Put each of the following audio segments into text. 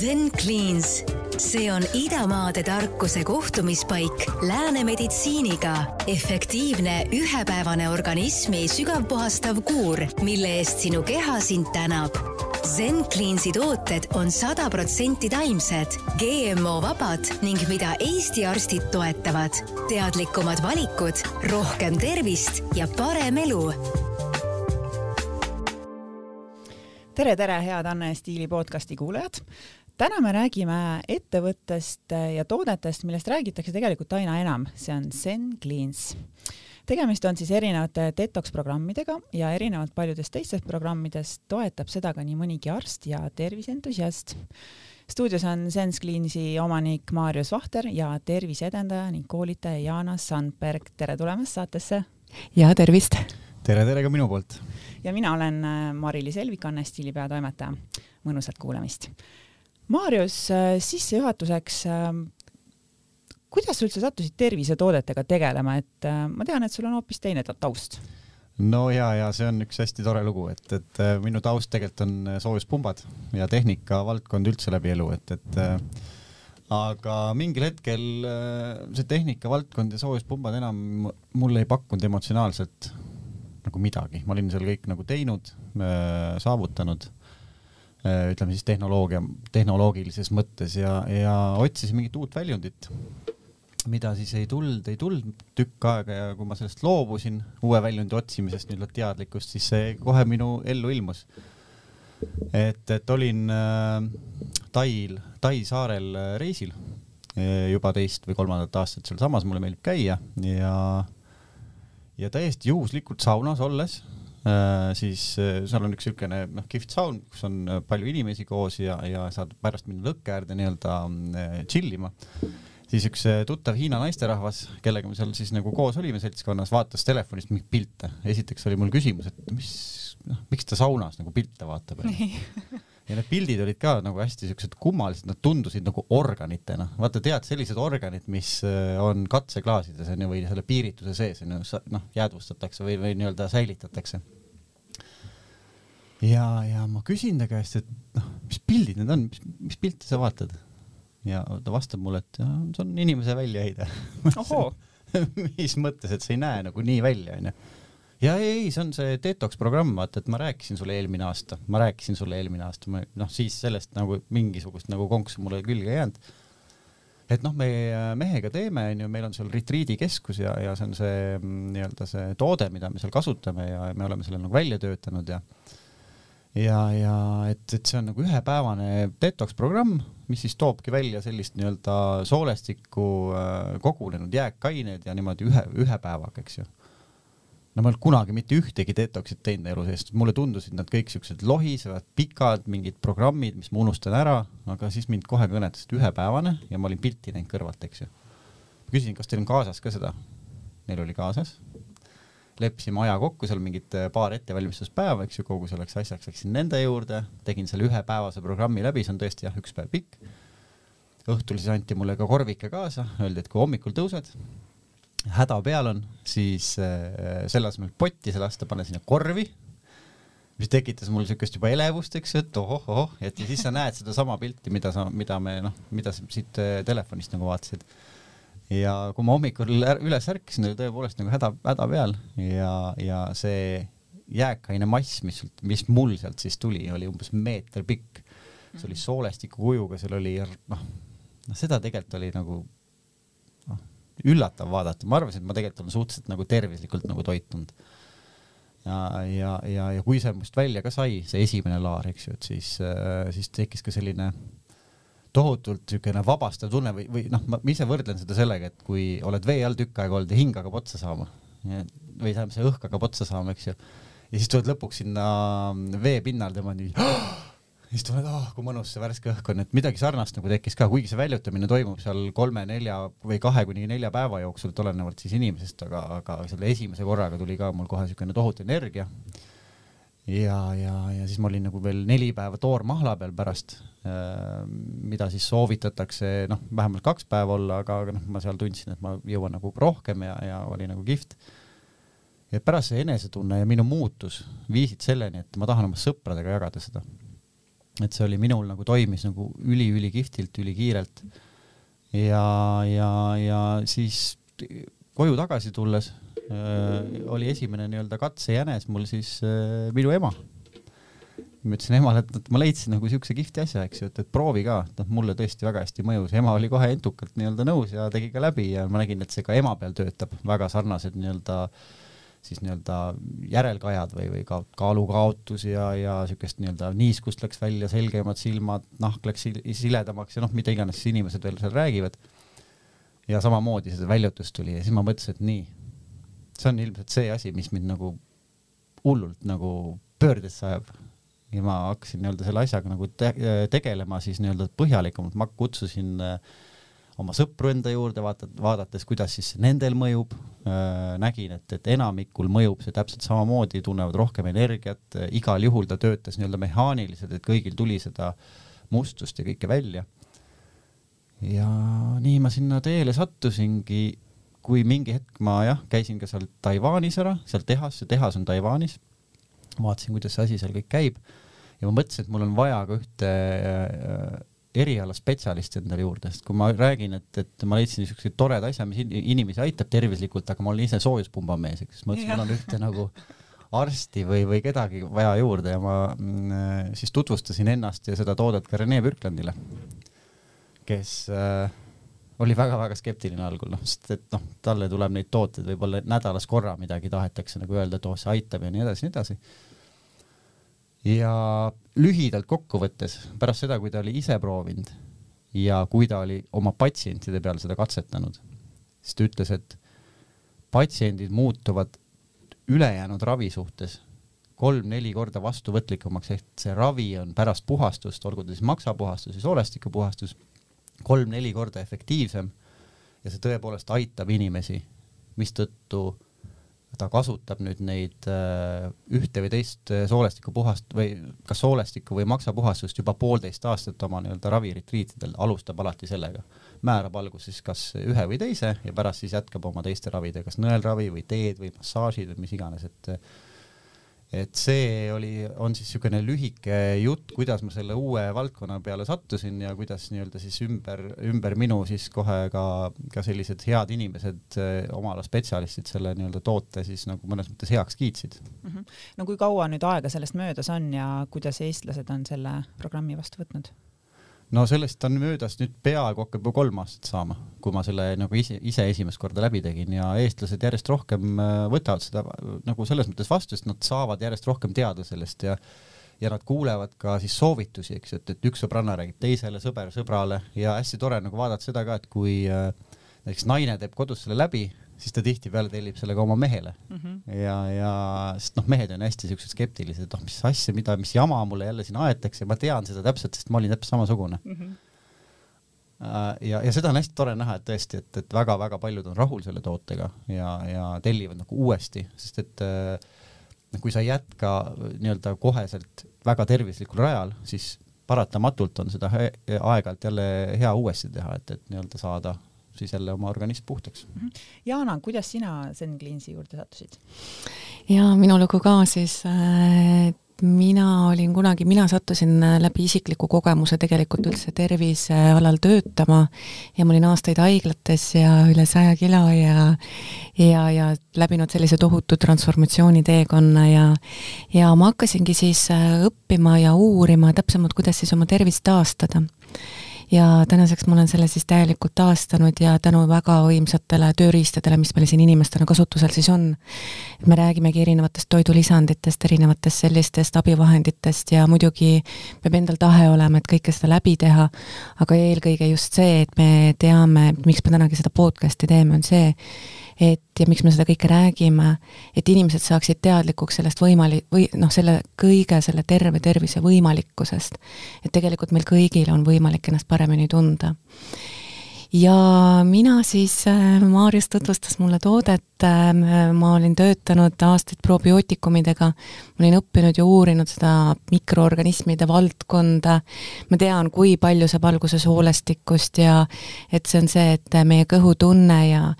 Zen Cleans, see on idamaade tarkuse kohtumispaik lääne meditsiiniga. efektiivne ühepäevane organismi sügavpuhastav kuur, mille eest sinu keha sind tänab. Zen Cleansi tooted on sada protsenti taimsed, GMO-vabad ning mida Eesti arstid toetavad. teadlikumad valikud, rohkem tervist ja parem elu tere, tere, head Anne Stiili podcasti kuulajad. Täna me räägime ettevõttest ja toodetest, millest räägitakse tegelikult aina enam, see on Zen Cleans. tegemist on siis erinevate detox programmidega ja erinevalt paljudest teistest programmidest toetab seda ka nii mõnigi arst ja terviseentusiast stuudios on Sense Cleansi omanik Maarjus Vahter ja terviseedendaja ning koolitaja Jaana Sandberg. tere tulemast saatesse. ja tervist. tere, tere ka minu poolt ja mina olen äh, Mari-Liis Elvik, Anne Stiili peatoimetaja. mõnusat kuulamist. Maarjus, äh, sissejuhatuseks, äh, kuidas sa üldse sattusid tervisetoodetega tegelema, et ma tean, et sul on hoopis teine taust. No ja, ja see on üks hästi tore lugu, et, et minu taust tegelikult on soojuspumbad ja tehnikavaldkond üldse läbi elu, et, et aga mingil hetkel see tehnikavaldkond ja soojuspumbad enam mulle ei pakkunud emotsionaalselt nagu midagi, ma olin seal kõik nagu teinud, saavutanud, ütleme siis tehnoloogia, tehnoloogilises mõttes ja, ja otsisin mingit uut väljundit, mida siis ei tulnud, ei tulnud tükk aega ja kui ma sellest loobusin, uue väljundi otsimisest nii-öelda teadlikkust, siis see kohe minu ellu ilmus. et, et olin äh, Tail, Tai saarel reisil juba teist või kolmandat aastat sealsamas, mulle meeldib käia ja ja täiesti juhuslikult saunas olles äh, siis äh, seal on üks niisugune noh, kihvt saun, kus on äh, palju inimesi koos ja, ja saad pärast minna lõkke äärde nii-öelda chill ima. siis üks tuttav Hiina naisterahvas, kellega me seal siis nagu koos olime seltskonnas, vaatas telefonist mingeid pilte. esiteks oli mul küsimus, et mis, noh, miks ta saunas nagu pilte vaatab ja need pildid olid ka nagu hästi siuksed kummalised, nad tundusid nagu organitena. vaata, tead, sellised organid, mis äh, on katseklaasides onju või selle piirituse sees onju, noh, jäädvustatakse või, või nii-öelda säilitatakse. ja, ja ma küsin ta käest, et noh, mis pildid need on, mis, mis pilte sa vaatad? ja ta vastab mulle, et see on inimese väljaheide. mis mõttes, et sa ei näe nagu nii välja onju ja ei, see on see detox programm, vaata, et ma rääkisin sulle eelmine aasta, ma rääkisin sulle eelmine aasta, ma noh, siis sellest nagu mingisugust nagu konksu mulle külge ei jäänud. et noh, me mehega teeme, onju, meil on seal retriidikeskus ja, ja see on see mm, nii-öelda see toode, mida me seal kasutame ja me oleme selle nagu välja töötanud ja ja, ja et, et see on nagu ühepäevane detox programm, mis siis toobki välja sellist nii-öelda soolestikku äh, kogunenud jääkained ja niimoodi ühe, ühe päevaga, eks ju no ma ei olnud kunagi mitte ühtegi detox'it teinud elu sees, mulle tundusid nad kõik siuksed lohisevad, pikad, mingid programmid, mis ma unustan ära, aga siis mind kohe kõnetasid ühepäevane ja ma olin pilti näinud kõrvalt, eks ju. küsisin, kas teil on kaasas ka seda? Neil oli kaasas. leppisime aja kokku seal mingid äh, paar ettevalmistuspäeva, eks ju, kogu selleks asjaks läksin nende juurde, tegin selle ühepäevase programmi läbi, see on tõesti jah, üks päev pikk. õhtul siis anti mulle ka korvike kaasa, öeldi, et kui hommikul tõused häda peal on, siis äh, selle asemel potti see lasta, pane sinna korvi, mis tekitas mul siukest juba elevust, eks ju, et ohoh-ohoh, et ja siis sa näed sedasama pilti, mida sa, mida me noh, mida sa siit äh, telefonist nagu vaatasid. ja kui ma hommikul üles ärkasin, oli tõepoolest nagu häda, häda peal ja, ja see jääkaine mass, mis, mis mul sealt siis tuli, oli umbes meeter pikk. see oli soolestiku kujuga, seal oli noh, noh seda tegelikult oli nagu üllatav vaadata, ma arvasin, et ma tegelikult olen suhteliselt nagu tervislikult nagu toitunud. ja, ja, ja, ja kui see must välja ka sai, see esimene laar, eks ju, et siis, äh, siis tekkis ka selline tohutult niisugune vabastav tunne või, või noh, ma ise võrdlen seda sellega, et kui oled vee all tükk aega olnud ja hing hakkab otsa saama või tähendab, see õhk hakkab otsa saama, eks ju, ja siis tuled lõpuks sinna vee pinnal tema nii siis tunned, oh kui mõnus see värske õhk on, et midagi sarnast nagu tekkis ka, kuigi see väljutamine toimub seal kolme-nelja või kahe kuni nelja päeva jooksul, et olenevalt siis inimesest, aga, aga selle esimese korraga tuli ka mul kohe niisugune tohutu energia. ja, ja, ja siis ma olin nagu veel neli päeva toormahla peal pärast, äh, mida siis soovitatakse, noh, vähemalt kaks päeva olla, aga, aga noh, ma seal tundsin, et ma jõuan nagu rohkem ja, ja oli nagu kihvt. Ja pärast see enesetunne ja minu muutus viisid selleni, et ma tahan oma sõpradega jagada seda et see oli minul nagu toimis nagu üli-ülikihvtilt, ülikiirelt. ja, ja, ja siis koju tagasi tulles äh, oli esimene nii-öelda katsejänes mul siis äh, minu ema. Ma ütlesin emale, et ma leidsin nagu siukse kihvti asja, eks ju, et, et proovi ka, et noh, mulle tõesti väga hästi mõjus, ema oli kohe entukalt nii-öelda nõus ja tegi ka läbi ja ma nägin, et see ka ema peal töötab, väga sarnased nii-öelda siis nii-öelda järelkajad või, või ka kaalukaotus ja, ja siukest nii-öelda niiskust läks välja, selgemad silmad, nahk läks siledamaks ja noh, mida iganes inimesed veel seal räägivad. ja samamoodi seda väljutust tuli ja siis ma mõtlesin, et nii, see on ilmselt see asi, mis mind nagu hullult nagu pöördesse ajab ja ma hakkasin nii-öelda selle asjaga nagu te tegelema siis nii-öelda põhjalikumalt, ma kutsusin äh, oma sõpru enda juurde, vaata, vaadates, kuidas siis nendel mõjub äh,. nägin, et, et enamikul mõjub see täpselt samamoodi, tunnevad rohkem energiat äh,, igal juhul ta töötas nii-öelda mehaaniliselt, et kõigil tuli seda mustust ja kõike välja. ja nii ma sinna teele sattusingi, kui mingi hetk ma jah, käisin ka seal Taiwanis ära, seal tehas, see tehas on Taiwanis vaatasin, kuidas see asi seal kõik käib ja ma mõtlesin, et mul on vaja ka ühte äh, erialaspetsialisti endale juurde, sest kui ma räägin, et, et ma leidsin niisuguse toreda asja, mis inimesi aitab tervislikult, aga ma olen ise soojuspumbamees, eks, ma mõtlesin, mul on ühte nagu arsti või, või kedagi vaja juurde ja ma mm, siis tutvustasin ennast ja seda toodet ka Rene Bürklandile, kes äh, oli väga-väga skeptiline algul, noh, sest et noh, talle tuleb neid tooteid võib-olla nädalas korra midagi tahetakse nagu öelda, et oh, see aitab ja nii edasi, nii edasi. Ja lühidalt kokkuvõttes pärast seda, kui ta oli ise proovinud ja kui ta oli oma patsientide peal seda katsetanud, siis ta ütles, et patsiendid muutuvad ülejäänud ravi suhtes kolm-neli korda vastuvõtlikumaks, ehk see ravi on pärast puhastust, olgu ta siis maksapuhastus või soolestikupuhastus kolm-neli korda efektiivsem ja see tõepoolest aitab inimesi, mistõttu ta kasutab nüüd neid äh, ühte või teist äh, soolestikupuhast või kas soolestikku või maksapuhastust juba poolteist aastat oma nii-öelda raviritriitidel, alustab alati sellega. määrab alguses kas ühe või teise ja pärast siis jätkab oma teiste ravidega, kas nõelravi või teed või massaažid või mis iganes, et et see oli, on siis niisugune lühike jutt, kuidas ma selle uue valdkonna peale sattusin ja kuidas nii-öelda siis ümber, ümber minu siis kohe ka, ka sellised head inimesed, eh, oma ala spetsialistid selle nii-öelda toote siis nagu mõnes mõttes heaks kiitsid mm. -hmm. no kui kaua nüüd aega sellest möödas on ja kuidas eestlased on selle programmi vastu võtnud? No sellest on möödas nüüd peaaegu hakkab juba kolm aastat saama, kui ma selle nagu ise, ise esimest korda läbi tegin ja eestlased järjest rohkem äh, võtavad seda nagu selles mõttes vastu, sest nad saavad järjest rohkem teada sellest ja ja nad kuulevad ka siis soovitusi, eks, et, et üks sõbranna räägib teisele, sõber sõbrale ja hästi tore nagu vaadata seda ka, et kui äh, näiteks naine teeb kodus selle läbi, siis ta tihtipeale tellib selle ka oma mehele mm. -hmm. ja, ja sest noh, mehed on hästi siuksed skeptilised, et noh, mis asja, mida, mis jama mulle jälle siin aetakse, ma tean seda täpselt, sest ma olin täpselt samasugune mm. -hmm ja, ja seda on hästi tore näha, et tõesti, et, et väga-väga paljud on rahul selle tootega ja, ja tellivad nagu uuesti, sest et äh, kui sa ei jätka nii-öelda koheselt väga tervislikul rajal, siis paratamatult on seda aeg-ajalt jälle hea uuesti teha, et, et nii-öelda saada siis jälle oma organism puhtaks. Mhm. Jana, kuidas sina Zen Cleansi juurde sattusid? ja minu lugu ka siis äh, mina olin kunagi, mina sattusin äh, läbi isikliku kogemuse tegelikult üldse tervisealal töötama ja ma olin aastaid haiglates ja üle saja kilo ja ja, ja läbinud sellise tohutu transformatsiooniteekonna ja ja ma hakkasingi siis äh, õppima ja uurima täpsemalt, kuidas siis oma tervist taastada ja tänaseks ma olen selle siis täielikult taastanud ja tänu väga võimsatele tööriistadele, mis meil siin inimestena kasutusel siis on, me räägimegi erinevatest toidulisanditest, erinevatest sellistest abivahenditest ja muidugi peab endal tahe olema, et kõike seda läbi teha, aga eelkõige just see, et me teame, miks me tänagi seda podcast'i teeme, on see, et ja miks me seda kõike räägime, et inimesed saaksid teadlikuks sellest võimali-, või noh, selle kõige selle terve tervise võimalikkusest. et tegelikult meil kõigil on võimalik ennast paremini tunda. ja mina siis, äh, Maarjus tutvustas mulle toodet, äh, ma olin töötanud aastaid probiootikumidega, ma olin õppinud ja uurinud seda mikroorganismide valdkonda, ma tean, kui palju saab alguse soolestikust ja et see on see, et meie kõhutunne ja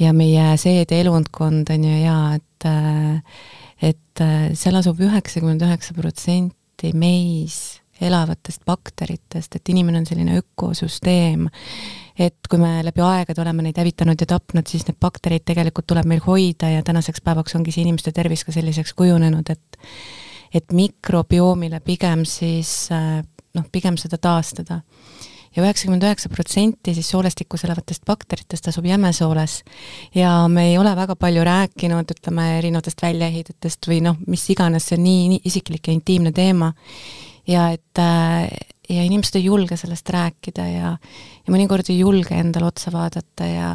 ja meie seedeelundkond on ju ja et, äh, et äh, seal asub üheksakümmend üheksa protsenti meis elavatest bakteritest, et inimene on selline ökosüsteem, et kui me läbi aegade oleme neid hävitanud ja tapnud, siis need bakterid tegelikult tuleb meil hoida ja tänaseks päevaks ongi see inimeste tervis ka selliseks kujunenud, et et mikrobiomile pigem siis noh, pigem seda taastada ja üheksakümmend üheksa protsenti siis soolestikus elavatest bakteritest asub jämesooles. ja me ei ole väga palju rääkinud, ütleme, erinevatest väljaehitetest või noh, mis iganes, see on nii, nii isiklik ja intiimne teema. ja et äh, ja inimesed ei julge sellest rääkida ja, ja mõnikord ei julge endale otsa vaadata ja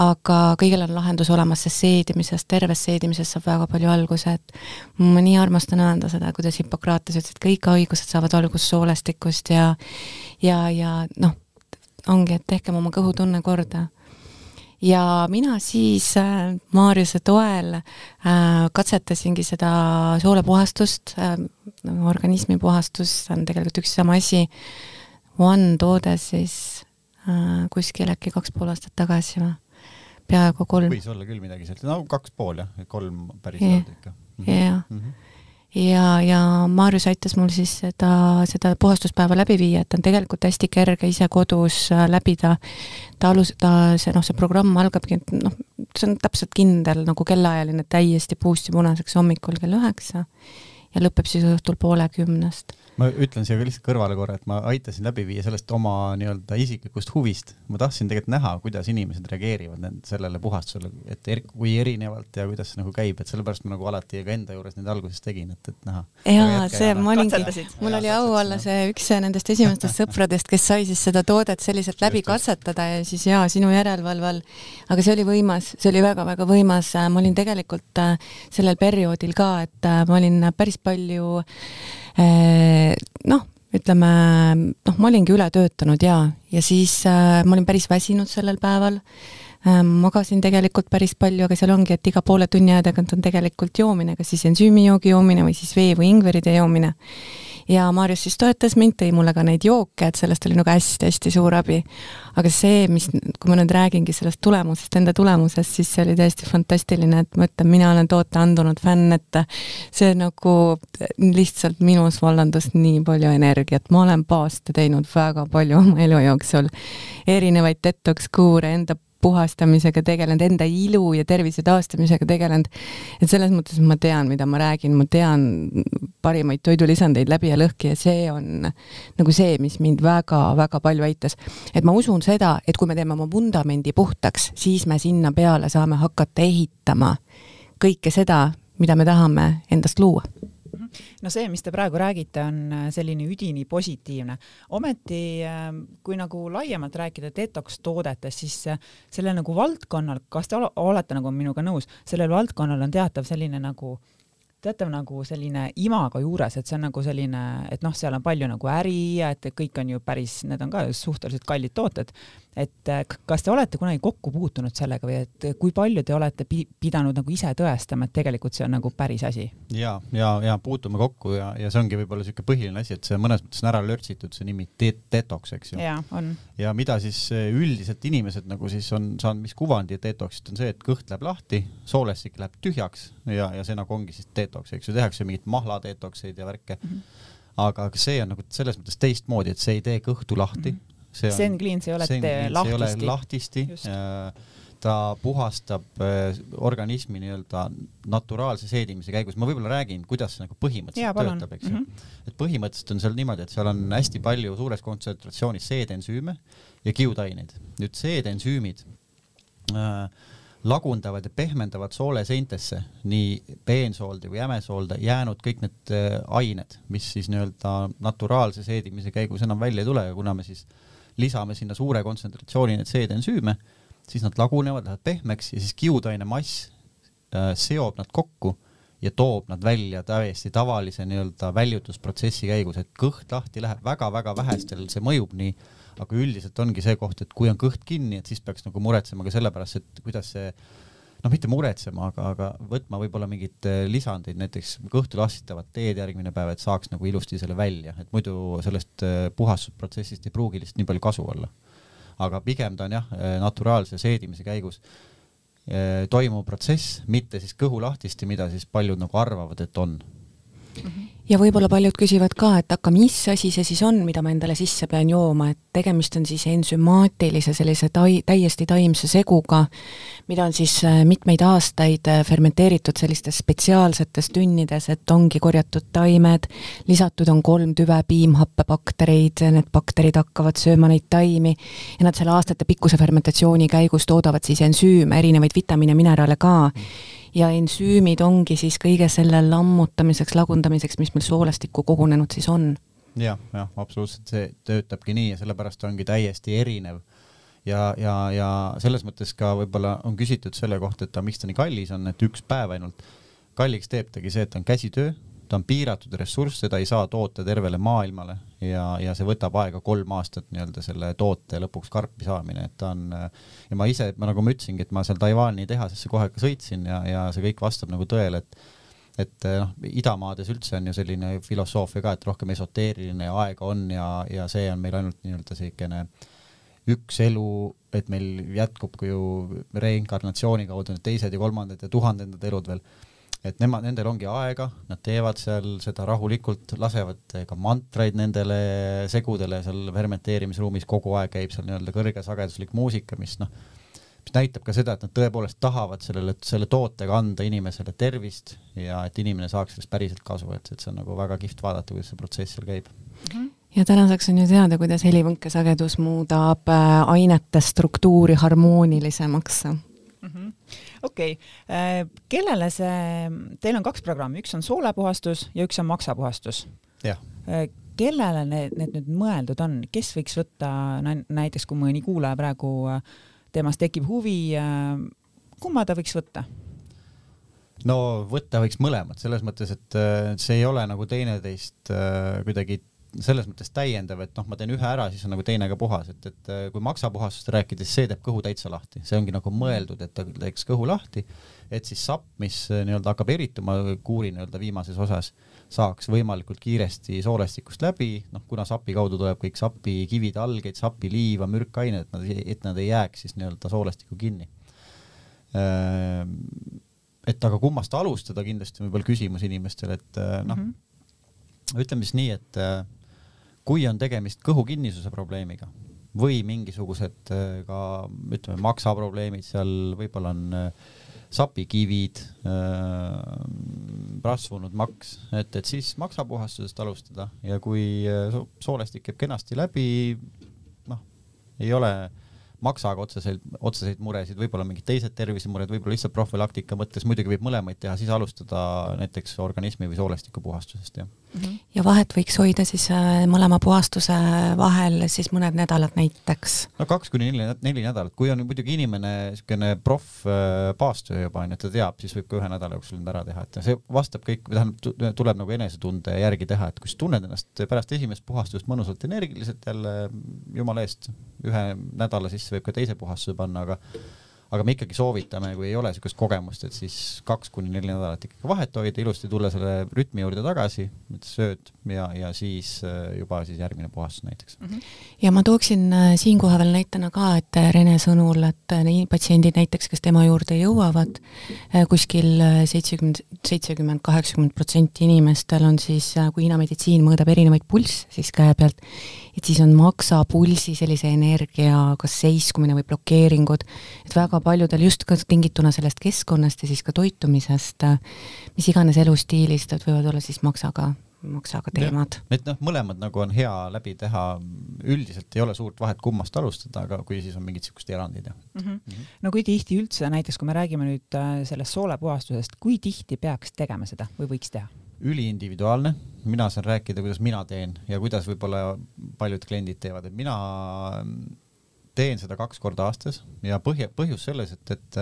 aga kõigil on lahendus olemas, sest seedimisest, tervest seedimisest saab väga palju alguse, et ma nii armastan öelda seda, kuidas Hippokrates ütles, et kõik haigused saavad algust soolestikust ja ja, ja noh, ongi, et tehkem oma kõhutunne korda. Ja mina siis äh, Maarjuse toel äh, katsetasingi seda soolepuhastust äh,, organismi puhastus on tegelikult üks sama asi, One toode siis äh, kuskil äkki kaks pool aastat tagasi või, peaaegu kolm. võis olla küll midagi sellist, no kaks pool jah, kolm päris yeah. ikka. jah mm -hmm ja, ja Maarjus aitas mul siis seda, seda puhastuspäeva läbi viia, et on tegelikult hästi kerge ise kodus äh, läbida. ta alus-, ta, see noh, see programm algabki, et noh, see on täpselt kindel nagu kellaajaline, täiesti puust ja punaseks hommikul kell üheksa ja lõpeb siis õhtul poole kümnest ma ütlen siia lihtsalt kõrvale korra, et ma aitasin läbi viia sellest oma nii-öelda isiklikust huvist. ma tahtsin tegelikult näha, kuidas inimesed reageerivad sellele puhastusele, et er, kui erinevalt ja kuidas see nagu käib, et sellepärast ma nagu alati ka enda juures neid alguses tegin, et, et näha. jaa, see, ma olingi, mul oli au olla see üks nendest esimestest sõpradest, kes sai siis seda toodet selliselt läbi katsetada ja siis jaa, sinu järelevalve all. aga see oli võimas, see oli väga-väga võimas, ma olin tegelikult äh, sellel perioodil ka, et äh, ma olin päris palju noh, ütleme noh, ma olingi üle töötanud ja, ja siis äh, ma olin päris väsinud sellel päeval äh,. magasin tegelikult päris palju, aga seal ongi, et iga poole tunni aja tagant on tegelikult joomine, kas siis ensüümijoogi joomine või siis vee või ingveritee joomine ja Maarjus siis toetas mind, tõi mulle ka neid jooke, et sellest oli nagu hästi-hästi suur abi. aga see, mis, kui ma nüüd räägingi sellest tulemusest, enda tulemusest, siis see oli täiesti fantastiline, et ma ütlen, mina olen toote andunud fänn, et see nagu lihtsalt minus vallandus nii palju energiat, ma olen paaste teinud väga palju oma elu jooksul, erinevaid detox kuure, enda puhastamisega tegelenud, enda ilu ja tervise taastamisega tegelenud. et selles mõttes ma tean, mida ma räägin, ma tean parimaid toidulisandeid läbi ja lõhki ja see on nagu see, mis mind väga-väga palju aitas. et ma usun seda, et kui me teeme oma vundamendi puhtaks, siis me sinna peale saame hakata ehitama kõike seda, mida me tahame endast luua no see, mis te praegu räägite, on äh, selline üdini positiivne. ometi ähm, kui nagu laiemalt rääkida detox toodetest, siis äh, selle nagu valdkonnal, kas te olete nagu minuga nõus, sellel valdkonnal on teatav selline nagu teatav nagu selline imago juures, et see on nagu selline, et noh, seal on palju nagu äri ja et kõik on ju päris, need on ka suhteliselt kallid tooted et äh, kas te olete kunagi kokku puutunud sellega või et kui palju te olete pi pidanud nagu ise tõestama, et tegelikult see on nagu päris asi? ja, ja, ja puutume kokku ja, ja see ongi võib-olla niisugune põhiline asi, et see mõnes mõttes on ära lörtsitud, see nimi de detox, eks ju. ja, on. ja mida siis äh, üldiselt inimesed nagu siis on saanud, mis kuvandi detox'ist on see, et kõht läheb lahti, soolestik läheb tühjaks ja, ja see nagu ongi siis detox, eks ju, tehakse mingit mahla detox'eid ja värke. Mm. -hmm aga see on nagu selles mõttes teistmoodi, et see ei tee kõhtu lahti. Mm, -hmm see on Zen Cleansi ei ole lahtisti. lahtisti, ta puhastab äh, organismi nii-öelda naturaalse seedimise käigus, ma võib-olla räägin, kuidas see nagu põhimõtteliselt töötab, eks ju. Mm -hmm.. et põhimõtteliselt on seal niimoodi, et seal on hästi palju suures kontsentratsioonis seedensüüme ja kiudaineid. nüüd seedensüümid äh, lagundavad ja pehmendavad sooleseintesse nii peensoolde või jämesoolde jäänud kõik need äh, ained, mis siis nii-öelda naturaalse seedimise käigus enam välja ei tule. Ja kuna me siis äh, lisame sinna suure kontsentratsiooni neid seedensüüme, siis nad lagunevad, lähevad pehmeks ja siis kiudaine mass äh, seob nad kokku ja toob nad välja täiesti tavalise nii-öelda väljutusprotsessi käigus, et kõht lahti läheb väga-väga vähestel, see mõjub nii, aga üldiselt ongi see koht, et kui on kõht kinni, et siis peaks nagu muretsema ka sellepärast, et kuidas see noh, mitte muretsema, aga, aga võtma võib-olla mingeid äh, lisandeid, näiteks kõhtu lastitavat teed järgmine päev, et saaks nagu ilusti selle välja, et muidu sellest äh, puhastusprotsessist ei pruugi lihtsalt nii palju kasu olla. aga pigem ta on jah, äh, naturaalse seedimise käigus toimuv protsess, mitte siis kõhulahtisti, mida siis paljud nagu arvavad, et on mm. -hmm ja võib-olla paljud küsivad ka, et aga mis asi see siis on, mida ma endale sisse pean jooma, et tegemist on siis ensümaatilise sellise tai-, täiesti taimse seguga, mida on siis äh, mitmeid aastaid äh, fermenteeritud sellistes spetsiaalsetes tünnides, et ongi korjatud taimed, lisatud on kolm tüve piimhappebaktereid, need bakterid hakkavad sööma neid taimi ja nad selle aastatepikkuse fermentatsiooni käigus toodavad siis ensüüme, erinevaid vitamiine, mineraale ka. Ja ensüümid ongi siis kõige selle lammutamiseks, lagundamiseks, mis meil soolestikku kogunenud siis on ja,. jah, jah, absoluutselt, see töötabki nii ja sellepärast ongi täiesti erinev. ja, ja, ja selles mõttes ka võib-olla on küsitud selle kohta, et miks ta nii kallis on, et üks päev ainult. kalliks teeb tagi see, et on käsitöö ta on piiratud ressurss, seda ei saa toota tervele maailmale ja, ja see võtab aega kolm aastat nii-öelda selle toote lõpuks karpi saamine, et ta on ja ma ise, ma nagu ma ütlesingi, et ma seal Taiwan'i tehasesse kohe ka sõitsin ja, ja see kõik vastab nagu tõele, et et noh, idamaades üldse on ju selline filosoofia ka, et rohkem esoteeriline ja aega on ja, ja see on meil ainult nii-öelda siukene üks elu, et meil jätkub ju reinkarnatsiooni kaudu need teised ja kolmandad ja tuhandendad elud veel. Et nemad, nendel ongi aega, nad teevad seal seda rahulikult, lasevad ka mantraid nendele segudele seal fermenteerimisruumis, kogu aeg käib seal nii-öelda kõrgesageduslik muusika, mis noh, mis näitab ka seda, et nad tõepoolest tahavad sellele, selle tootega anda inimesele tervist ja et inimene saaks sellest päriselt kasu, et, et see on nagu väga kihvt vaadata, kuidas see protsess seal käib mm. -hmm ja tänaseks on ju teada, kuidas helivõnkesagedus muudab äh, ainete struktuuri harmoonilisemaks. -hmm okei okay., äh, kellele see, teil on kaks programmi, üks on soolepuhastus ja üks on maksapuhastus. jah äh, kellele need, need nüüd mõeldud on, kes võiks võtta näiteks, kui mõni kuulaja praegu äh, temast tekib huvi, kumma ta võiks võtta? no võtta võiks mõlemad, selles mõttes, et see ei ole nagu teineteist kuidagi selles mõttes täiendav, et noh, ma teen ühe ära, siis on nagu teine ka puhas, et, et äh, kui maksapuhasust rääkides, see teeb kõhu täitsa lahti, see ongi nagu mõeldud, et ta teeks kõhu lahti, et siis sapp, mis äh, nii-öelda hakkab erituma kuuri nii-öelda viimases osas, saaks võimalikult kiiresti soolestikust läbi, noh, kuna sapi kaudu tuleb kõik sapikivid, algeid, sapiliiva, mürkained, et nad, et nad ei jääks siis nii-öelda soolestikku kinni. Äh, et aga kummast alustada, kindlasti võib-olla küsimus inimestel, et noh mm -hmm., ütleme siis nii, et kui on tegemist kõhukinnisuse probleemiga või mingisugused äh, ka ütleme, maksaprobleemid seal võib-olla on äh, sapikivid, rasvunud äh, maks, et, et siis maksapuhastusest alustada. Ja kui soolestik käib kenasti läbi, noh, ei ole äh, maksaga otseselt, otseseid muresid, võib-olla mingid teised tervisemured, võib-olla lihtsalt profülaktika mõttes, muidugi võib mõlemaid teha, siis alustada näiteks organismi või soolestiku puhastusest, jah mm. -hmm. ja vahet võiks hoida siis äh, mõlema puhastuse vahel siis mõned nädalad näiteks? no kaks kuni neli, neli nädalat, kui on muidugi inimene niisugune proff äh, paastöö juba onju, ta teab, siis võib ka ühe nädala jooksul need ära teha, et see vastab kõik, tähendab, tuleb nagu enesetunde järgi teha, et kui sa tunned ennast pärast esimest puhastust mõnusalt energiliselt jälle jumala eest ühe nädala sisse võib ka teise puhastuse panna, aga aga me ikkagi soovitame, kui ei ole niisugust kogemust, et siis kaks kuni neli nädalat ikkagi vahet hoida, ilusti tulla selle rütmi juurde tagasi, sööd ja, ja siis äh, juba siis järgmine puhastus näiteks. -hmm. ja ma tooksin äh, siinkohal veel näitena ka, et äh, Rene sõnul, et nii patsiendid näiteks, kes tema juurde jõuavad, kuskil seitsekümmend, seitsekümmend, kaheksakümmend protsenti inimestel on siis, kui Hiina meditsiin mõõdab erinevaid pulsse siis käe pealt, et siis on maksapulsi sellise energia kas seiskumine või blokeeringud, et väga paljudel just ka tingituna sellest keskkonnast ja siis ka toitumisest, mis iganes elustiilist, et võivad olla siis maksaga maksaga teemad. et noh, mõlemad nagu on hea läbi teha, üldiselt ei ole suurt vahet, kummast alustada, aga kui siis on mingid siuksed erandid, jah mm. -hmm. Mm -hmm. no kui tihti üldse näiteks, kui me räägime nüüd äh, sellest soolepuhastusest, kui tihti peaks tegema seda või võiks teha? Üliindividuaalne, mina saan rääkida, kuidas mina teen ja kuidas võib-olla paljud kliendid teevad, et mina teen seda kaks korda aastas ja põhja, põhjus selles, et, et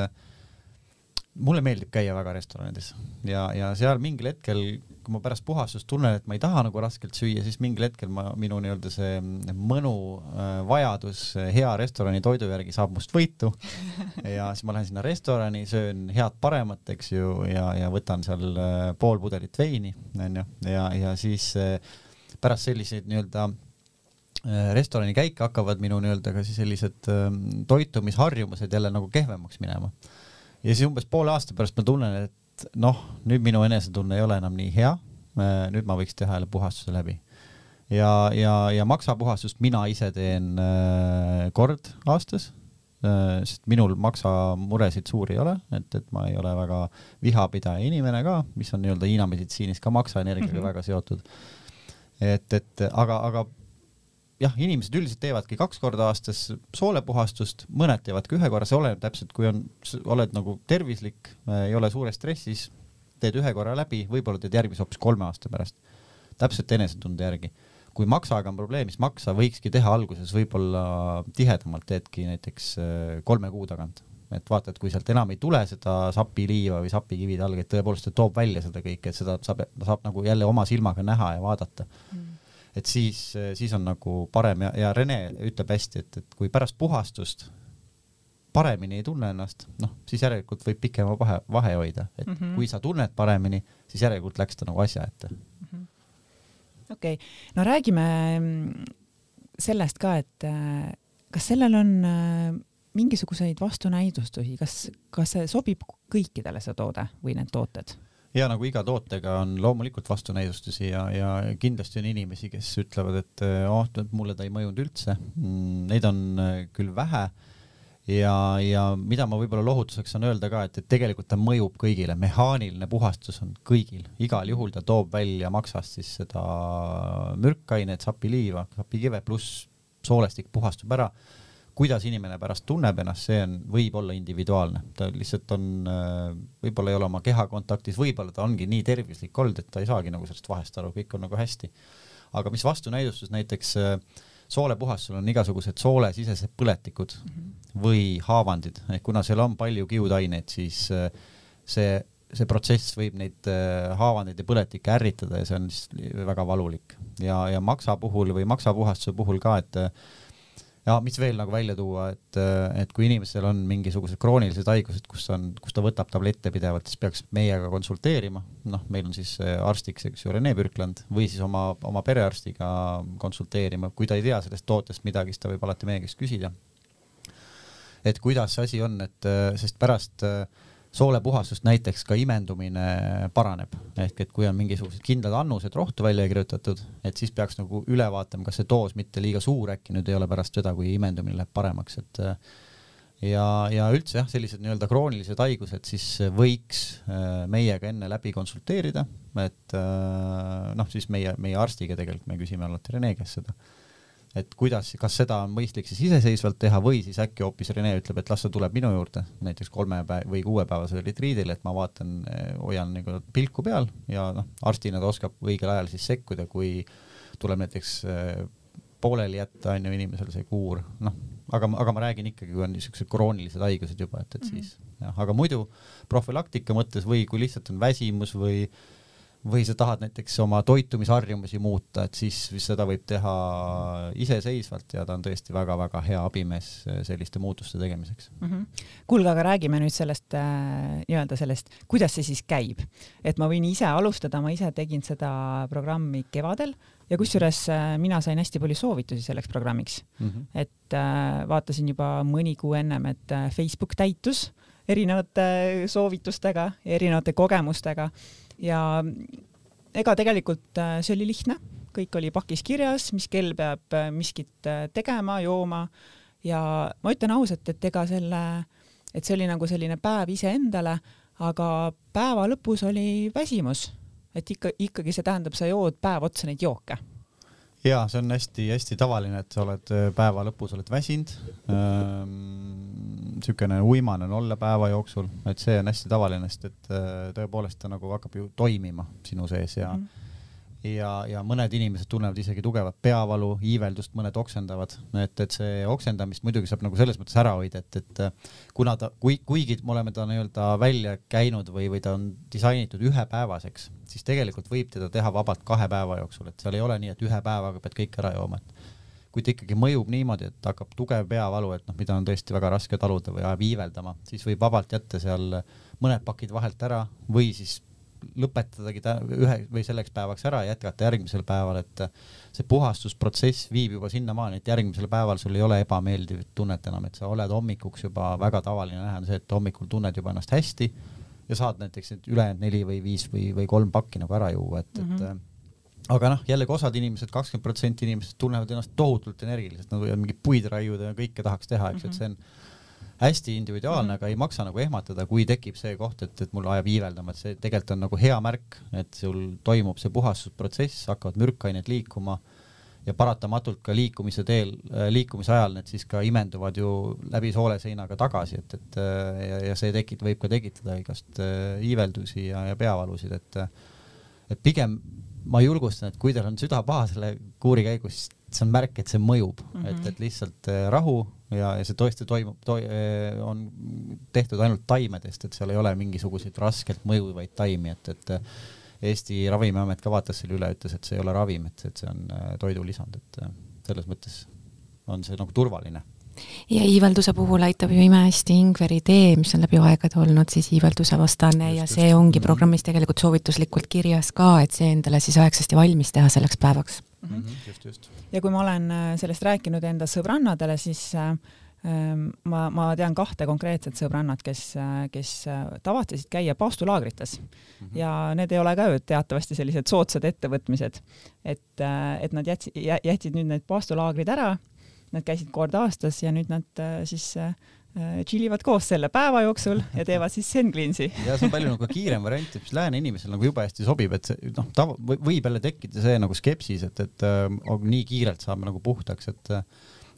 mulle meeldib käia väga restoranides ja, ja seal mingil hetkel, kui ma pärast puhastust tunnen, et ma ei taha nagu raskelt süüa, siis mingil hetkel ma, minu nii-öelda see mõnu äh, vajadus hea restorani toidu järgi saab must võitu. ja siis ma lähen sinna restorani, söön head paremat, eks ju, ja, ja võtan seal äh, pool pudelit veini, onju, ja, ja siis äh, pärast selliseid nii-öelda restorani käike hakkavad minu nii-öelda ka siis sellised ähm, toitumisharjumused jälle nagu kehvemaks minema. Ja siis umbes poole aasta pärast ma tunnen, et noh, nüüd minu enesetunne ei ole enam nii hea nüüd ma võiks teha jälle puhastuse läbi. ja, ja, ja maksapuhastust mina ise teen kord aastas sest minul maksamuresid suuri ei ole, et, et ma ei ole väga vihapidaja inimene ka, mis on nii-öelda Hiina meditsiinis ka maksaenergiaga mm -hmm. väga seotud. et, et aga, aga jah, inimesed üldiselt teevadki kaks korda aastas soolepuhastust, mõned teevad ka ühe korra, see oleneb täpselt, kui on, oled nagu tervislik, ei ole suures stressis, teed ühe korra läbi, võib-olla teed järgmise hoopis kolme aasta pärast. täpselt enesetunde järgi. kui maksaga on probleem, siis maksa võikski teha alguses võib-olla tihedamalt, teedki näiteks äh, kolme kuu tagant et vaata, et kui sealt enam ei tule seda sapiliiva või sapikivide alg, et tõepoolest ta toob välja seda kõike, et seda saab, saab nagu jälle oma silmaga näha ja vaadata mm et siis, siis on nagu parem ja, ja Rene ütleb hästi, et, et kui pärast puhastust paremini ei tunne ennast, noh, siis järelikult võib pikema vahe, vahe hoida, et mm -hmm. kui sa tunned paremini, siis järelikult läks ta nagu asja ette mm -hmm.. okei okay., no räägime mm, sellest ka, et äh, kas sellel on äh, mingisuguseid vastunäidustusi, kas, kas see sobib kõikidele, see toode või need tooted? Ja nagu iga tootega on loomulikult vastunäidustusi ja, ja kindlasti on inimesi, kes ütlevad, et oh, mulle ta ei mõjunud üldse. Mm, neid on äh, küll vähe. Ja, ja mida ma võib-olla lohutuseks saan öelda ka, et, et tegelikult ta mõjub kõigile, mehaaniline puhastus on kõigil, igal juhul ta toob välja maksast siis seda mürkainet, sapiliiva, sapikive pluss soolestik puhastub ära kuidas inimene pärast tunneb ennast, see on, võib olla individuaalne, ta lihtsalt on, äh, võib-olla ei ole oma kehakontaktis, võib-olla ta ongi nii tervislik olnud, et ta ei saagi nagu sellest vahest aru, kõik on nagu hästi. aga mis vastunäidustus näiteks äh, soolepuhastusel on igasugused soolesisesed põletikud mm -hmm. või haavandid, ehk kuna seal on palju kiudaineid, siis äh, see see protsess võib neid haavandeid ja põletikke ärritada ja see on siis väga valulik ja, ja maksa puhul või maksapuhastuse puhul ka, et ja mis veel nagu välja tuua, et, et kui inimesel on mingisugused kroonilised haigused, kus on, kus ta võtab tablette pidevalt, siis peaks meiega konsulteerima, noh, meil on siis arstiks, eks ju, Rene Pürkland või siis oma, oma perearstiga konsulteerima, kui ta ei tea sellest tootest midagi, siis ta võib alati meie käest küsida. et kuidas see asi on, et sest pärast äh, soolepuhastust näiteks ka imendumine paraneb, ehk et kui on mingisugused kindlad annused rohtu välja kirjutatud, et siis peaks nagu üle vaatama, kas see doos mitte liiga suur äkki nüüd ei ole pärast seda, kui imendumine läheb paremaks, et ja, ja üldse jah, sellised nii-öelda kroonilised haigused, siis võiks äh, meiega enne läbi konsulteerida, et äh, noh, siis meie, meie arstiga tegelikult me küsime alati Rene käest seda et kuidas, kas seda on mõistlik siis iseseisvalt teha või siis äkki hoopis Rene ütleb, et las ta tuleb minu juurde näiteks kolme päev või kuuepäevasele retriidile, et ma vaatan, hoian nagu pilku peal ja noh, arstina ta oskab õigel ajal siis sekkuda, kui tuleb näiteks eh, pooleli jätta on ju inimesel see kuur, noh, aga, aga ma räägin ikkagi, kui on niisugused kroonilised haigused juba, et, et mm -hmm. siis jah, aga muidu profülaktika mõttes või kui lihtsalt on väsimus või või sa tahad näiteks oma toitumisharjumusi muuta, et siis seda võib teha iseseisvalt ja ta on tõesti väga-väga hea abimees selliste muutuste tegemiseks mm. -hmm. kuulge, aga räägime nüüd sellest äh, nii-öelda sellest, kuidas see siis käib, et ma võin ise alustada, ma ise tegin seda programmi kevadel ja kusjuures äh, mina sain hästi palju soovitusi selleks programmiks mm. -hmm. et äh, vaatasin juba mõni kuu ennem, et äh, Facebook täitus erinevate soovitustega erinevate kogemustega ja ega tegelikult äh, see oli lihtne, kõik oli pakis kirjas, mis kell peab äh, miskit äh, tegema, jooma. Ja ma ütlen ausalt, et ega selle, et see oli nagu selline päev iseendale, aga päeva lõpus oli väsimus, et ikka, ikkagi see tähendab, sa jood päev otsa neid jooke. Ja see on hästi-hästi tavaline, et sa oled päeva lõpus oled väsinud. Ähm, niisugune uimane on olla päeva jooksul, et see on hästi tavaline, sest et äh, tõepoolest ta nagu hakkab ju toimima sinu sees ja mm. ja, ja mõned inimesed tunnevad isegi tugevat peavalu, iiveldust, mõned oksendavad, et, et see oksendamist muidugi saab nagu selles mõttes ära hoida, et, et äh, kuna ta, kui, kuigi me oleme ta nii-öelda välja käinud või, või ta on disainitud ühepäevaseks, siis tegelikult võib teda teha vabalt kahe päeva jooksul, et seal ei ole nii, et ühe päevaga pead kõik ära jooma, et kui ta ikkagi mõjub niimoodi, et hakkab tugev peavalu, et noh, mida on tõesti väga raske taluda või ajab iiveldama, siis võib vabalt jätta seal mõned pakid vahelt ära või siis lõpetadagi ta ühe või selleks päevaks ära ja jätkata järgmisel päeval, et see puhastusprotsess viib juba sinnamaani, et järgmisel päeval sul ei ole ebameeldivat tunnet enam, et sa oled hommikuks juba väga tavaline näha on see, et hommikul tunned juba ennast hästi ja saad näiteks need ülejäänud neli või viis või, või kolm pakki nagu ära juua, et mm, -hmm. et mhm. Aga noh, jällegi osad inimesed, kakskümmend protsenti inimestest tunnevad ennast tohutult energiliselt, nad võivad mingeid puid raiuda ja kõike tahaks teha, eks mm, -hmm. et see on hästi individuaalne mm, -hmm. aga ei maksa nagu ehmatada, kui tekib see koht, et, et mul ajab iiveldama, et see tegelikult on nagu hea märk, et sul toimub see puhastusprotsess, hakkavad mürkained liikuma ja paratamatult ka liikumise teel, äh, liikumise ajal need siis ka imenduvad ju läbi sooleseinaga tagasi, et, et äh, ja, ja see tekit-, võib ka tekitada igast äh, iiveldusi ja, ja peavalusid, et et pigem ma julgustan, et kui teil on süda paha selle kuuri käigus, siis see on märk, et see mõjub. Mm, -hmm. et, et lihtsalt rahu ja, ja see tõesti toimub to,, on tehtud ainult taimedest, et seal ei ole mingisuguseid raskelt mõjuvaid taimi, et, et Eesti Ravimiamet ka vaatas selle üle, ütles, et see ei ole ravim, et, et see on äh, toidulisand, et äh, selles mõttes on see nagu turvaline ja iivelduse puhul aitab ju imehästi ingveri tee, mis on läbi aegade olnud siis iivelduse vastane just, ja see just. ongi mhm. programmis tegelikult soovituslikult kirjas ka, et see endale siis aegsasti valmis teha selleks päevaks mm. -hmm. just, just. ja kui ma olen äh, sellest rääkinud enda sõbrannadele, siis äh, Ehm, ma, ma tean kahte konkreetset sõbrannat, kes, kes tavatsesid käia paastulaagrites mm -hmm. ja need ei ole ka ju teatavasti sellised soodsad ettevõtmised, et, et nad jätsid, jätsid nüüd need paastulaagrid ära, nad käisid kord aastas ja nüüd nad siis tšillivad koos selle päeva jooksul ja teevad siis Zen Cleansi. ja see on palju nagu kiirem variant, mis lääne inimesele nagu jube hästi sobib, et see noh, tava, võib jälle tekkida see nagu skepsis, et, et äh, nii kiirelt saame nagu puhtaks, et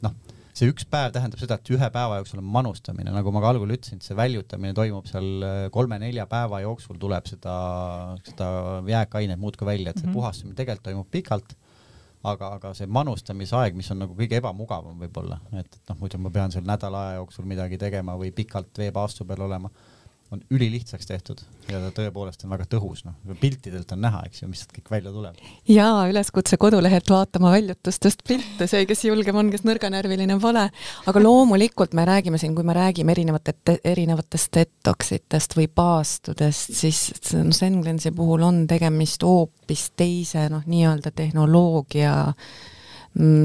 noh see üks päev tähendab seda, et ühe päeva jooksul on manustamine, nagu ma ka algul ütlesin, see väljutamine toimub seal äh, kolme-nelja päeva jooksul tuleb seda, seda jääkainet muudkui välja, et see mm -hmm. puhastamine tegelikult toimub pikalt. Aga, aga see manustamisaeg, mis on nagu kõige ebamugavam võib-olla, et, et noh, muidu ma pean seal nädala aja jooksul midagi tegema või pikalt veepaastu peal olema on ülilihtsaks tehtud ja ta tõepoolest on väga tõhus, noh, piltidelt on näha, eks ju, mis sealt kõik välja tuleb. jaa, üleskutse kodulehelt vaatama väljutustest pilte, see, kes julgem on, kes nõrganärviline pole, aga loomulikult me räägime siin, kui me räägime erinevate, erinevatest detoksitest või paastudest, siis no Senglensi puhul on tegemist hoopis teise noh, nii-öelda tehnoloogia äh,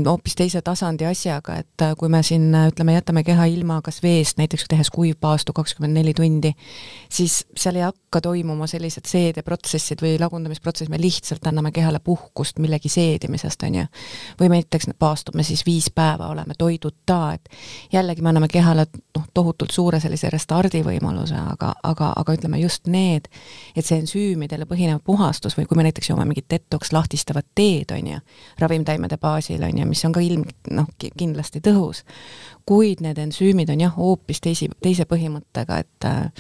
hoopis teise tasandi asjaga, et äh, kui me siin äh, ütleme, jätame keha ilma kas veest, näiteks tehes kuivpaastu kakskümmend neli tundi, siis seal ei hakka toimuma sellised seedeprotsessid või lagundamisprotsessid, me lihtsalt anname kehale puhkust millegi seedimisest, on ju. või me näiteks paastume siis viis päeva, oleme toiduta, et jällegi me anname kehale noh, tohutult suure sellise restardivõimaluse, aga, aga, aga ütleme just need, et see ensüümidele põhinev puhastus või kui me näiteks joome mingit detoks lahtistavat teed, on ju, ravimtaimede baasil, baasil, on ju, mis on ka ilm, noh, kindlasti tõhus, kuid need ensüümid on jah, hoopis teisi, teise põhimõttega, et äh,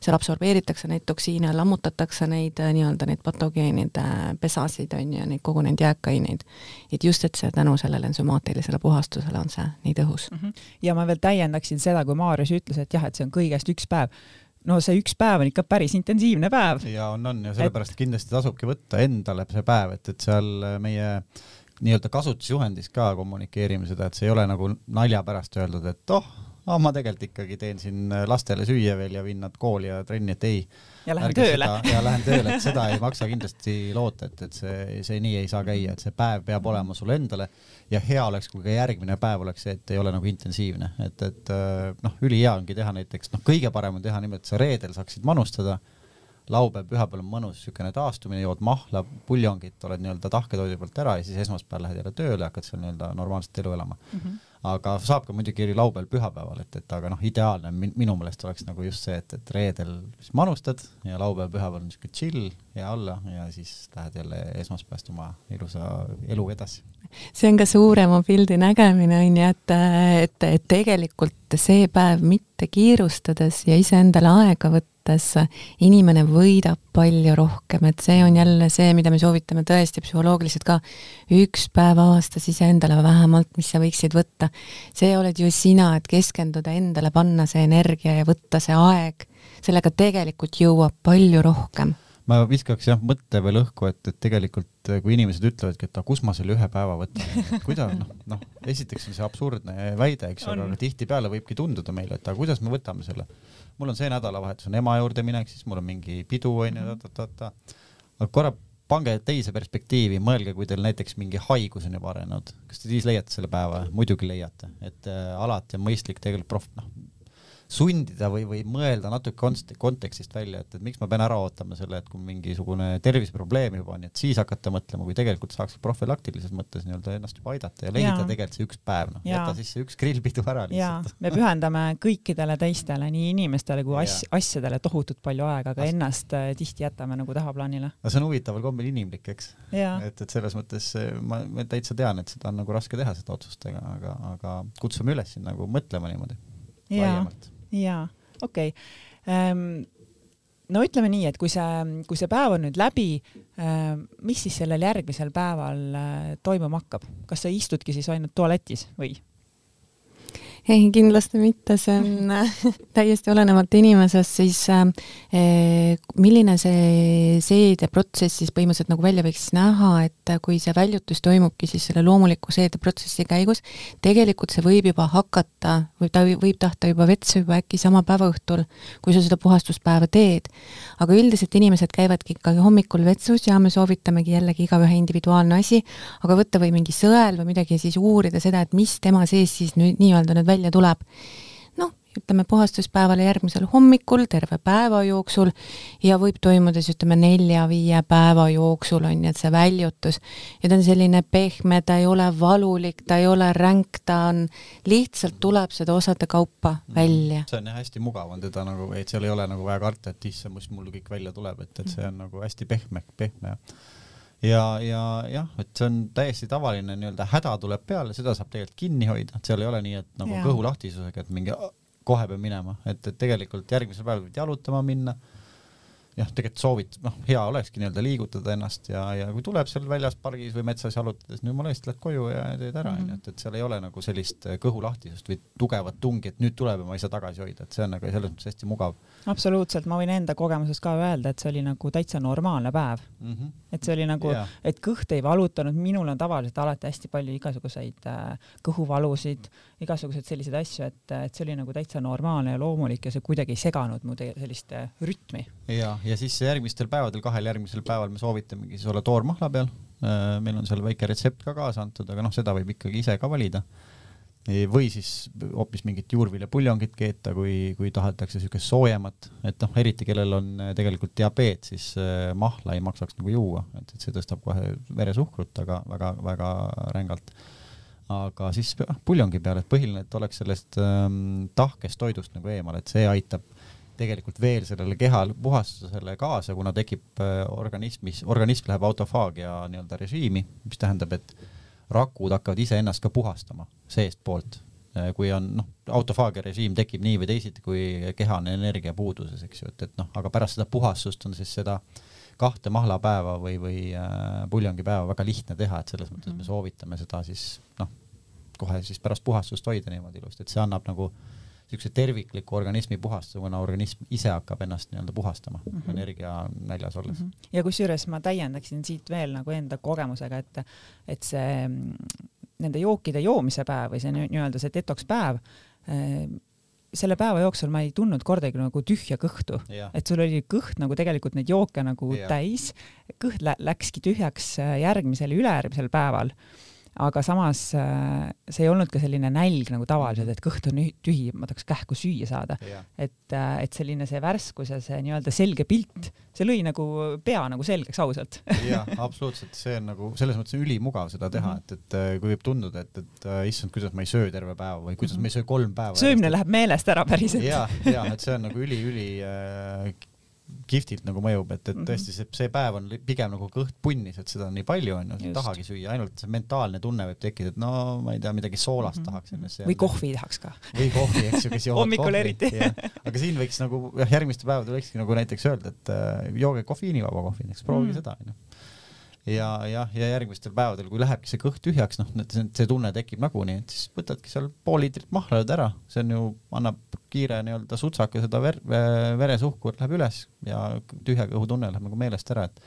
seal absorbeeritakse neid toksiine, lammutatakse neid äh, nii-öelda neid patogeenide pesasid, on ju, neid kogu neid jääkaineid. et just, et see tänu sellele ensümaatilisele puhastusele on see nii tõhus mm. -hmm. ja ma veel täiendaksin seda, kui Maarjas ütles, et jah, et see on kõigest üks päev no see üks päev on ikka päris intensiivne päev. ja on, on ja sellepärast et... kindlasti tasubki võtta endale see päev, et, et seal meie nii-öelda kasutusjuhendis ka kommunikeerime seda, et see ei ole nagu nalja pärast öeldud, et oh, oh, ma tegelikult ikkagi teen siin lastele süüa veel ja viin nad kooli ja trenni, et ei. ja lähen tööle. ja lähen tööle, et seda ei maksa kindlasti loota, et, et see, see nii ei saa käia, et see päev peab olema sulle endale ja hea oleks, kui ka järgmine päev oleks see, et ei ole nagu intensiivne, et, et noh, ülihea ongi teha näiteks, noh, kõige parem on teha et sa reedel saaksid manustada laupäev, pühapäev on mõnus niisugune taastumine, jood mahla, puljongit, oled nii-öelda tahketoidu pealt ära ja siis esmaspäeval lähed jälle tööle, hakkad seal nii-öelda normaalset elu elama mm. -hmm. aga saab ka muidugi laupäeval, pühapäeval, et, et aga noh, ideaalne min, minu meelest oleks nagu just see, et, et reedel siis manustad ja laupäev, pühapäeval on niisugune chill ja alla ja siis lähed jälle esmaspäevast oma ilusa elu edasi see on ka suurema pildi nägemine, on ju, et, et, et tegelikult see päev mitte kiirustades ja iseendale aega võttes inimene võidab palju rohkem, et see on jälle see, mida me soovitame tõesti psühholoogiliselt ka, üks päev aastas iseendale vähemalt, mis sa võiksid võtta. see oled ju sina, et keskenduda endale, panna see energia ja võtta see aeg, sellega tegelikult jõuab palju rohkem ma viskaks jah mõtte veel õhku, et, et tegelikult eh, kui inimesed ütlevadki, et aga kus ma selle ühe päeva võtan, kuidas noh, noh, esiteks on see absurdne väide, eks ole, tihtipeale võibki tunduda meile, et aga kuidas me võtame selle. Mul on see nädalavahetus on ema juurde minek, siis mul on mingi pidu onju, ta-ta-ta-ta. aga korra pange teise perspektiivi, mõelge, kui teil näiteks mingi haigus on juba arenenud, kas te siis leiate selle päeva? muidugi leiate, et äh, alati on mõistlik tegelikult prof-, noh, sundida või, või mõelda natuke konst-, kontekstist välja, et, et miks ma pean ära ootama selle, et kui mingisugune terviseprobleem juba on, et siis hakata mõtlema, kui tegelikult saaks profülaktilises mõttes nii-öelda ennast juba aidata ja leida ja. tegelikult see üks päev, noh, jäta siis see üks grillpidu ära lihtsalt. me pühendame kõikidele teistele, nii inimestele kui as-, asjadele tohutult palju aega, aga Ast... ennast äh, tihti jätame nagu tahaplaanile. no see on huvitaval kombel inimlik, eks. et, et selles mõttes äh, ma, ma täitsa tean, et seda on nagu raske teha, seda otsust, aga, aga, aga kutsume üles nagu mõtlema niimoodi laiemalt jaa, okei okay. ähm, no ütleme nii, et kui see, kui see päev on nüüd läbi äh,, mis siis sellel järgmisel päeval äh, toimuma hakkab, kas sa istudki siis ainult tualetis või? Ei, kindlasti mitte, see on täiesti olenemata inimesest, siis eh, milline see seedeprotsess siis põhimõtteliselt nagu välja võiks näha, et kui see väljutus toimubki siis selle loomuliku seedeprotsessi käigus, tegelikult see võib juba hakata või ta võib tahta juba vetsu juba äkki sama päeva õhtul, kui sa seda puhastuspäeva teed. aga üldiselt inimesed käivadki ikkagi hommikul vetsus ja me soovitamegi jällegi igaühe individuaalne asi, aga võtta või mingi sõel või midagi ja siis uurida seda, et mis tema sees siis nüüd nii-öelda need välja tuleb. noh, ütleme puhastuspäevale järgmisel hommikul terve päeva jooksul ja võib toimuda siis ütleme nelja-viie päeva jooksul on ju, et see väljutus ja ta on selline pehme, ta ei ole valulik, ta ei ole ränk, ta on, lihtsalt tuleb seda osade kaupa mm. välja. see on jah hästi mugav on teda nagu, et seal ei ole nagu vaja karta, et issand, mis mul kõik välja tuleb, et, et see on nagu hästi pehme, pehme ja, ja jah, et see on täiesti tavaline nii-öelda häda tuleb peale, seda saab tegelikult kinni hoida, et seal ei ole nii, et nagu kõhulahtisusega, et mingi kohe peab minema, et, et tegelikult järgmisel päeval võid jalutama minna jah, tegelikult soovid, noh, hea olekski nii-öelda liigutada ennast ja, ja kui tuleb seal väljas pargis või metsas jalutades, no jumala eest, lähed koju ja teed ära, onju, et, et seal ei ole nagu sellist äh, kõhulahtisust või tugevat tungi, et nüüd tuleb ja ma ei saa tagasi hoida, et see on nagu selles mõttes hästi mugav. absoluutselt, ma võin enda kogemusest ka öelda, et see oli nagu täitsa normaalne päev mm. -hmm. et see oli nagu yeah., et kõht ei valutanud, minul on tavaliselt alati hästi palju igasuguseid äh, kõhuvalusid, igasuguseid selliseid asju, et, et see oli nagu täitsa normaalne ja loomulik ja see kuidagi ei seganud mu sellist äh, rütmi. ja, ja siis järgmistel päevadel, kahel järgmisel päeval me soovitamegi siis olla toormahla peal. Äh, meil on seal väike retsept ka kaasa antud, aga noh, seda võib ikkagi ise ka valida. või siis hoopis mingit juurviljapuljongit keeta, kui, kui tahetakse siukest soojemat, et noh, eriti kellel on äh, tegelikult diabeet, siis mahla ei maksaks nagu juua, et, et see tõstab kohe veresuhkrut, aga väga-väga rängalt aga siis puljongi peal, et põhiline, et oleks sellest ähm, tahkest toidust nagu eemal, et see aitab tegelikult veel sellele keha puhastusele kaasa, kuna tekib äh, organismis, organism läheb autofaagia nii-öelda režiimi, mis tähendab, et rakud hakkavad iseennast ka puhastama seestpoolt. Äh, kui on noh, autofaagia režiim tekib nii või teisiti, kui keha on energiapuuduses, eks ju, et, et noh, aga pärast seda puhastust on siis seda kahte mahlapäeva või, või äh, puljongipäeva väga lihtne teha, et selles mõttes me soovitame seda siis noh, kohe siis pärast puhastust hoida niimoodi ilusti, et see annab nagu niisuguse tervikliku organismi puhastuse, kuna organism ise hakkab ennast nii-öelda puhastama mm -hmm. energia näljas olles mm. -hmm. ja kusjuures ma täiendaksin siit veel nagu enda kogemusega, et, et see nende jookide joomise päev või see nii-öelda see detoks päev äh, selle päeva jooksul ma ei tundnud kordagi nagu tühja kõhtu, et sul oli kõht nagu tegelikult neid jooke nagu ja. täis, kõht lä läkski tühjaks äh, järgmisel ülejärgmisel päeval aga samas äh, see ei olnud ka selline nälg nagu tavaliselt, et kõht on tühi, ma tahaks kähku süüa saada. et, äh, et selline see värskus ja see nii-öelda selge pilt, see lõi nagu pea nagu selgeks ausalt. jah, absoluutselt, see on nagu selles mõttes ülimugav seda teha, mhm. et, et äh, kui võib tunduda, et, et issand, kuidas ma ei söö terve päeva või kuidas mm -hmm. ma ei söö kolm päeva. söömine läheb meelest ära päriselt. ja, ja et see on nagu üli-üli äh, kihvtilt nagu mõjub, et, et mhm. tõesti see, see päev on pigem nagu kõht punnis, et seda on nii palju onju, ei tahagi süüa, ainult see mentaalne tunne võib tekkida, et no ma ei tea, midagi soolast mm -hmm. tahaks ennast. või kohvi tahaks ka. või kohvi, eks ju, kes joovad hommikul eriti. aga siin võiks nagu jah, järgmistel päevadel võikski nagu näiteks öelda, et äh, jooge kofeiinivaba kohvi, näiteks proovige mm -hmm. seda onju ja jah, ja järgmistel päevadel, kui lähebki see kõht tühjaks, noh, see tunne tekib nagunii, et siis võtadki seal pool liitrit mahla ära, see on ju, annab kiire nii-öelda sutsaka seda ver-, veresuhkur läheb üles ja tühja kõhutunne läheb nagu meelest ära, et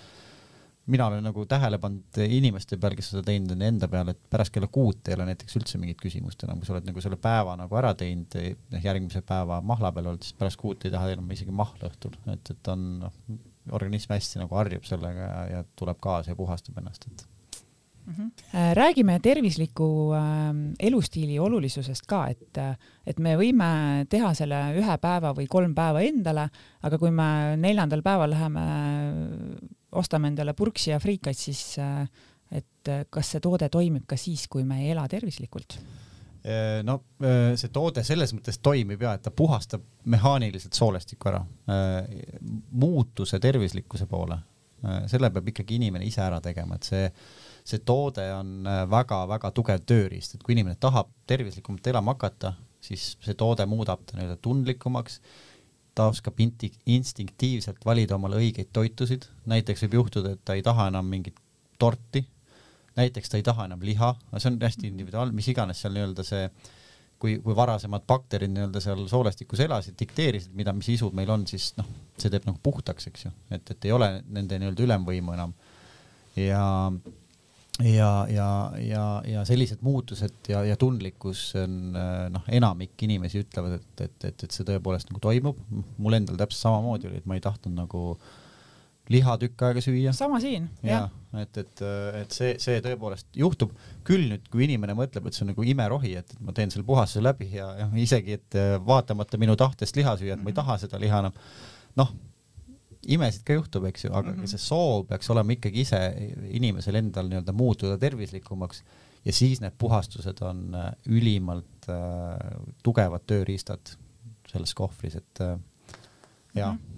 mina olen nagu tähele pannud inimeste peal, kes seda teinud on enda peal, et pärast kella kuut ei ole näiteks üldse mingit küsimust enam, kui sa oled nagu selle päeva nagu ära teinud, noh järgmise päeva mahla peal olnud, siis pärast kuut ei taha enam isegi mahla õhtul, et, et on noh organism hästi nagu harjub sellega ja, ja tuleb kaasa ja puhastab ennast, et mm. -hmm. räägime tervisliku ähm, elustiili olulisusest ka, et, et me võime teha selle ühe päeva või kolm päeva endale, aga kui me neljandal päeval läheme, ostame endale purksi ja friikaid, siis äh, et kas see toode toimib ka siis, kui me ei ela tervislikult? No see toode selles mõttes toimib ja et ta puhastab mehaaniliselt soolestikku ära. muutuse tervislikkuse poole, selle peab ikkagi inimene ise ära tegema, et see see toode on väga-väga äh, tugev tööriist, et kui inimene tahab tervislikumalt elama hakata, siis see toode muudab ta nii-öelda tundlikumaks, ta oskab instinktiivselt valida omale õigeid toitusid, näiteks võib juhtuda, et ta ei taha enam mingit torti, näiteks ta ei taha enam liha, see on hästi individuaalne, mis iganes seal nii-öelda see kui, kui varasemad bakterid nii-öelda seal soolestikus elasid, dikteerisid, mida, mis isud meil on, siis noh, see teeb nagu puhtaks, eks ju, et, et ei ole nende nii-öelda ülemvõimu enam. ja ja, ja, ja, ja sellised muutused ja, ja tundlikkus on noh, enamik inimesi ütlevad, et, et, et, et see tõepoolest nagu toimub. mul endal täpselt samamoodi oli, et ma ei tahtnud nagu liha tükk aega süüa. sama siin, jah ja,. et, et, et see, see tõepoolest juhtub küll nüüd, kui inimene mõtleb, et see on nagu imerohi, et, ma teen selle puhastuse läbi ja, ja isegi, et vaatamata minu tahtest liha süüa, et ma ei taha seda liha enam. noh imesid ka juhtub, eks ju, aga mm -hmm. see soov peaks olema ikkagi ise inimesel endal nii-öelda muutuda tervislikumaks ja siis need puhastused on äh, ülimalt äh, tugevad tööriistad selles kohvris, et äh, jaa mm. -hmm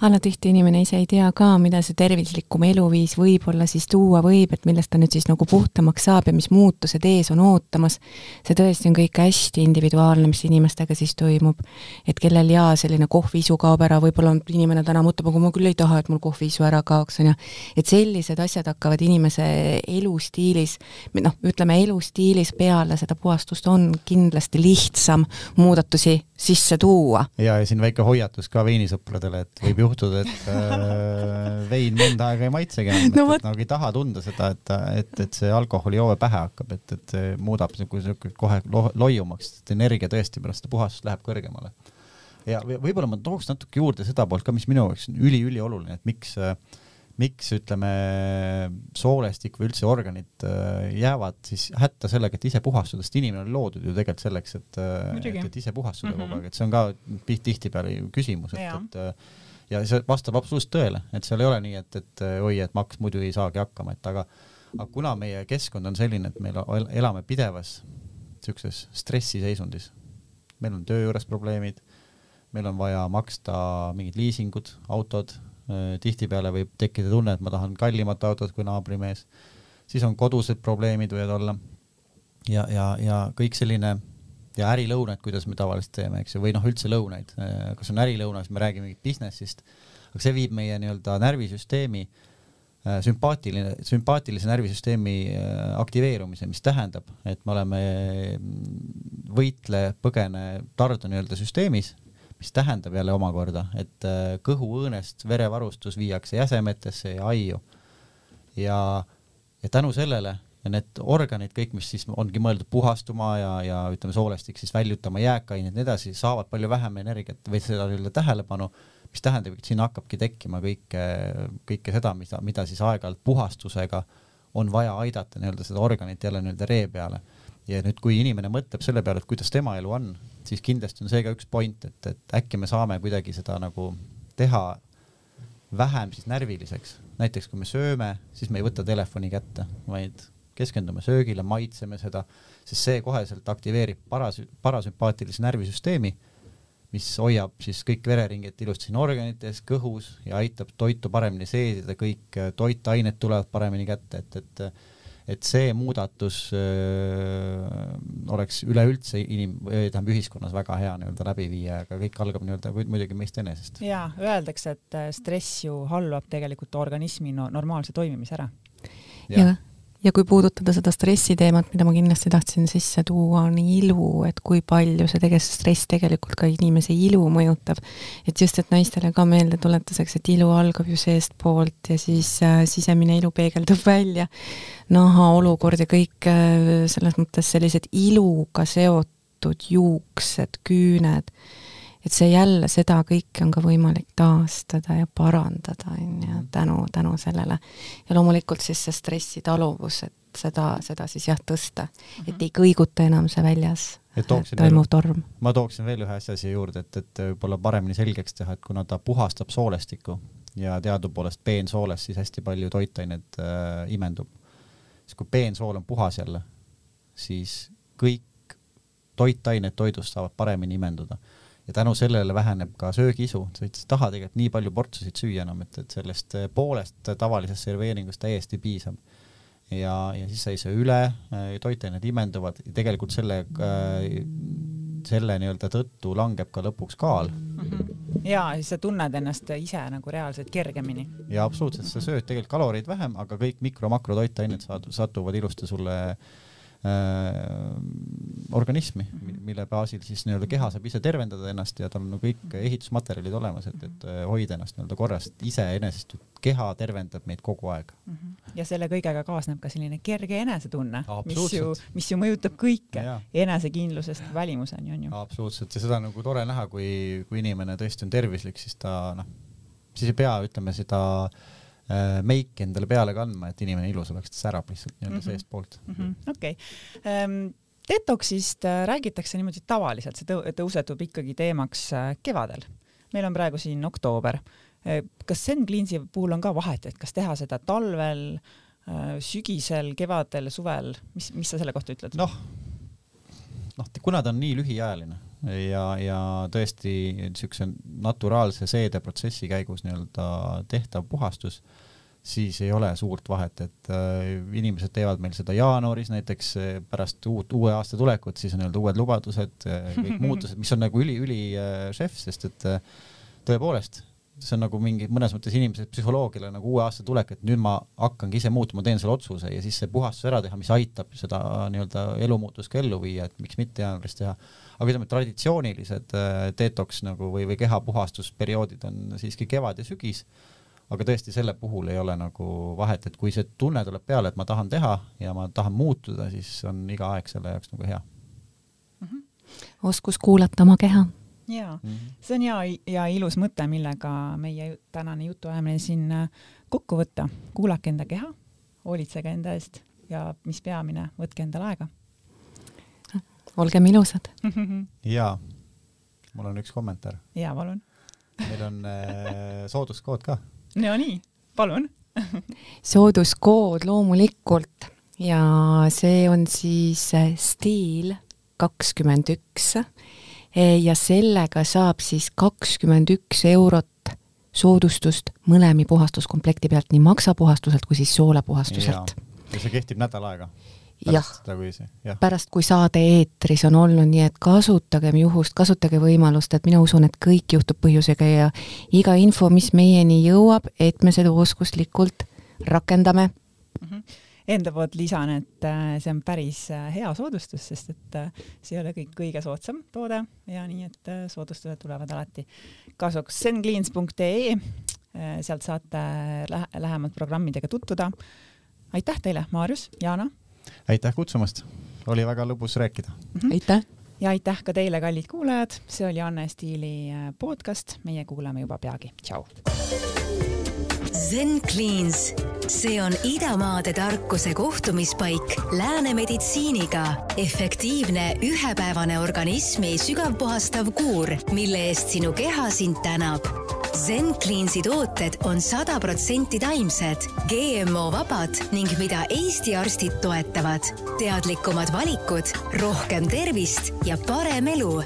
allatihti inimene ise ei tea ka, mida see tervislikum eluviis võib-olla siis tuua võib, et millest ta nüüd siis nagu puhtamaks saab ja mis muutused ees on ootamas. see tõesti on kõik hästi individuaalne, mis inimestega siis toimub. et kellel jaa, selline kohviisu kaob ära, võib-olla inimene täna mõtleb, aga ma küll ei taha, et mul kohviisu ära kaoks, on ju. et sellised asjad hakkavad inimese elustiilis, noh, ütleme elustiilis peale seda puhastust on kindlasti lihtsam muudatusi sisse tuua. ja, ja siin väike hoiatus ka veinisõpradele, et võib juhtuda, et äh, vein mõnda aega ei maitsegi enam. No,, et, et nagu ei taha tunda seda, et, et, et see alkoholijoove pähe hakkab, et, et see muudab siuke kohe lo loiumaks, et energia tõesti pärast seda puhastust läheb kõrgemale. ja võib-olla ma tooks natuke juurde seda poolt ka, mis minu jaoks on üliülioluline, et miks äh, miks ütleme, soolestik või üldse organid äh, jäävad siis hätta sellega, et ise puhastuda, sest inimene on loodud ju tegelikult selleks, et, äh, et, et ise puhastuda mm -hmm. kogu aeg, et see on ka tihtipeale küsimus, et, et äh, ja see vastab absoluutselt tõele, et seal ei ole nii, et, et oi, et maks muidu ei saagi hakkama, et aga, aga kuna meie keskkond on selline, et meil elame pidevas siukses stressiseisundis, meil on töö juures probleemid, meil on vaja maksta mingid liisingud, autod Äh, tihtipeale võib tekkida tunne, et ma tahan kallimat autot kui naabrimees, siis on kodused probleemid võivad olla ja, ja, ja kõik selline ja ärilõunad, kuidas me tavaliselt teeme, eks ju, või noh, üldse lõunaid, äh, kas on ärilõuna, siis me räägime mingit business'ist, aga see viib meie nii-öelda närvisüsteemi äh, sümpaatiline, sümpaatilise närvisüsteemi aktiveerumise, mis tähendab, et me oleme mm, võitle, põgene, tardu nii-öelda süsteemis mis tähendab jälle omakorda, et äh, kõhuõõnest verevarustus viiakse jäsemetesse ja aiu. ja, ja tänu sellele need organid kõik, mis siis ongi mõeldud puhastuma ja, ja ütleme, soolestik siis väljutama jääkaineid ja nii edasi, saavad palju vähem energiat või seda nii-öelda tähelepanu, mis tähendab, et siin hakkabki tekkima kõike, kõike seda, mida, mida siis aeg-ajalt puhastusega on vaja aidata nii-öelda seda organit jälle nii-öelda ree peale ja nüüd, kui inimene mõtleb selle peale, et kuidas tema elu on, siis kindlasti on see ka üks point, et, et äkki me saame kuidagi seda nagu teha vähem siis närviliseks. näiteks kui me sööme, siis me ei võta telefoni kätte, vaid keskendume söögile, maitseme seda, sest see koheselt aktiveerib paras-, parasümpaatilise närvisüsteemi, mis hoiab siis kõik vereringed ilusti siin organites, kõhus ja aitab toitu paremini seedida, kõik toitained tulevad paremini kätte, et, et et see muudatus öö, oleks üleüldse inim-, tähendab ühiskonnas väga hea nii-öelda läbi viia, aga kõik algab nii-öelda muidugi meist enesest. jaa, öeldakse, et äh, stress ju halvab tegelikult organismi no normaalse toimimise ära. jah ja kui puudutada seda stressi teemat, mida ma kindlasti tahtsin sisse tuua, on ilu, et kui palju see tegelikult, stress tegelikult ka inimese ilu mõjutab. et just, et naistele ka meeldetuletuseks, et ilu algab ju seestpoolt ja siis äh, sisemine ilu peegeldub välja. naha olukord ja kõik äh, selles mõttes sellised iluga seotud juuksed, küüned et see jälle, seda kõike on ka võimalik taastada ja parandada, on ju, tänu, tänu sellele. ja loomulikult siis see stressitaluvus, et seda, seda siis jah, tõsta. Et ei kõiguta enam see väljas toimuv torm. ma tooksin veel ühe asja siia juurde, et, et võib-olla paremini selgeks teha, et kuna ta puhastab soolestikku ja teadupoolest peensooles siis hästi palju toitained äh, imendub, siis kui peensool on puhas jälle, siis kõik toitained toidust saavad paremini imenduda ja tänu sellele väheneb ka söögiisu, sa ei taha tegelikult nii palju portsusid süüa enam, et, et sellest eh, poolest tavalisest serveeringust täiesti piisab. ja, ja siis sa ei söö üle, eh, toitained imenduvad, tegelikult selle, eh, selle nii-öelda tõttu langeb ka lõpuks kaal mm. -hmm. ja siis sa tunned ennast ise nagu reaalselt kergemini. ja absoluutselt, sa sööd tegelikult kaloreid vähem, aga kõik mikro-makrotoitained saad, satuvad ilusti sulle äh, Äh, organismi, mille baasil siis nii-öelda keha saab ise tervendada ennast ja tal on kõik ehitusmaterjalid olemas, et, et äh, hoida ennast nii-öelda korras, iseenesest keha tervendab meid kogu aeg. Mhm. ja selle kõigega kaasneb ka selline kerge enesetunne, mis ju, mis ju mõjutab kõike, enesekindlusest välimuseni on ju. absoluutselt ja seda on nagu tore näha, kui, kui inimene tõesti on tervislik, siis ta noh, siis ei pea, ütleme seda äh, Äh, meiki endale peale kandma, et inimene ilus oleks, ta särab lihtsalt nii-öelda mm -hmm. seestpoolt. Mhm. okei. Ähm, detoksist äh, räägitakse niimoodi tavaliselt, see tõusetub ikkagi teemaks äh, kevadel. meil on praegu siin oktoober. kas Zen Cleansi puhul on ka vahet, et kas teha seda talvel, sügisel, kevadel, suvel, mis, mis sa selle kohta ütled? noh, noh, kuna ta on nii lühiajaline ja, ja tõesti niisuguse naturaalse seedeprotsessi käigus nii-öelda tehtav puhastus, siis ei ole suurt vahet, et äh, inimesed teevad meil seda jaanuaris näiteks äh, pärast uut, uue aasta tulekut, siis on nii-öelda uued lubadused, äh, kõik muutused, mis on nagu üli-üli äh, sest et äh, tõepoolest see on nagu mingi mõnes mõttes inimese psühholoogile nagu uue aasta tulek, et nüüd ma hakkangi ise muutuma, teen selle otsuse ja siis see puhastus ära teha, mis aitab seda nii-öelda elumuutust ka ellu viia, et miks mitte jaanuaris teha. Aga ütleme, traditsioonilised äh, detox nagu või, või kehapuhastusperioodid on siiski kevad ja sügis. aga tõesti, selle puhul ei ole nagu vahet, et kui see tunne tuleb peale, et ma tahan teha ja ma tahan muutuda, siis on iga aeg selle jaoks nagu hea mm. -hmm. oskus kuulata oma keha jaa mm, -hmm. see on hea ja ilus mõte, millega meie tänane jutuajamine siin äh, kokku võtta. kuulake enda keha, hoolitsege enda eest ja mis peamine, võtke endale aega. Olgem ilusad jaa, mul on üks kommentaar. jaa, palun meil on äh, sooduskood ka. no nii, palun sooduskood loomulikult ja see on siis äh, stiil kakskümmend üks ja sellega saab siis kakskümmend üks eurot soodustust mõlemi puhastuskomplekti pealt, nii maksapuhastuselt kui siis soolepuhastuselt. ja see kehtib nädal aega? Jah, pärast kui saade eetris on olnud, nii et kasutagem juhust, kasutage võimalust, et mina usun, et kõik juhtub põhjusega ja iga info, mis meieni jõuab, et me seda oskuslikult rakendame mm. -hmm enda poolt lisan, et äh, see on päris äh, hea soodustus, sest et äh, see ei ole kõik kõige soodsam toode ja nii, et soodustused tulevad alati kasuks. sencleans.ee, sealt saate lähe lähemalt programmidega tutvuda. aitäh teile, Maarjus, Jana! Aitäh kutsumast, oli väga lõbus rääkida mm. -hmm. aitäh! ja aitäh ka teile, kallid kuulajad, see oli Anne Stiili podcast, meie kuuleme juba peagi, tšau! Zen Cleans, see on idamaade tarkuse kohtumispaik lääne meditsiiniga. efektiivne ühepäevane organismi sügavpuhastav kuur, mille eest sinu keha sind tänab. Zen Cleansi tooted on sada protsenti taimsed, GMO vabad ning mida Eesti arstid toetavad. teadlikumad valikud, rohkem tervist ja parem elu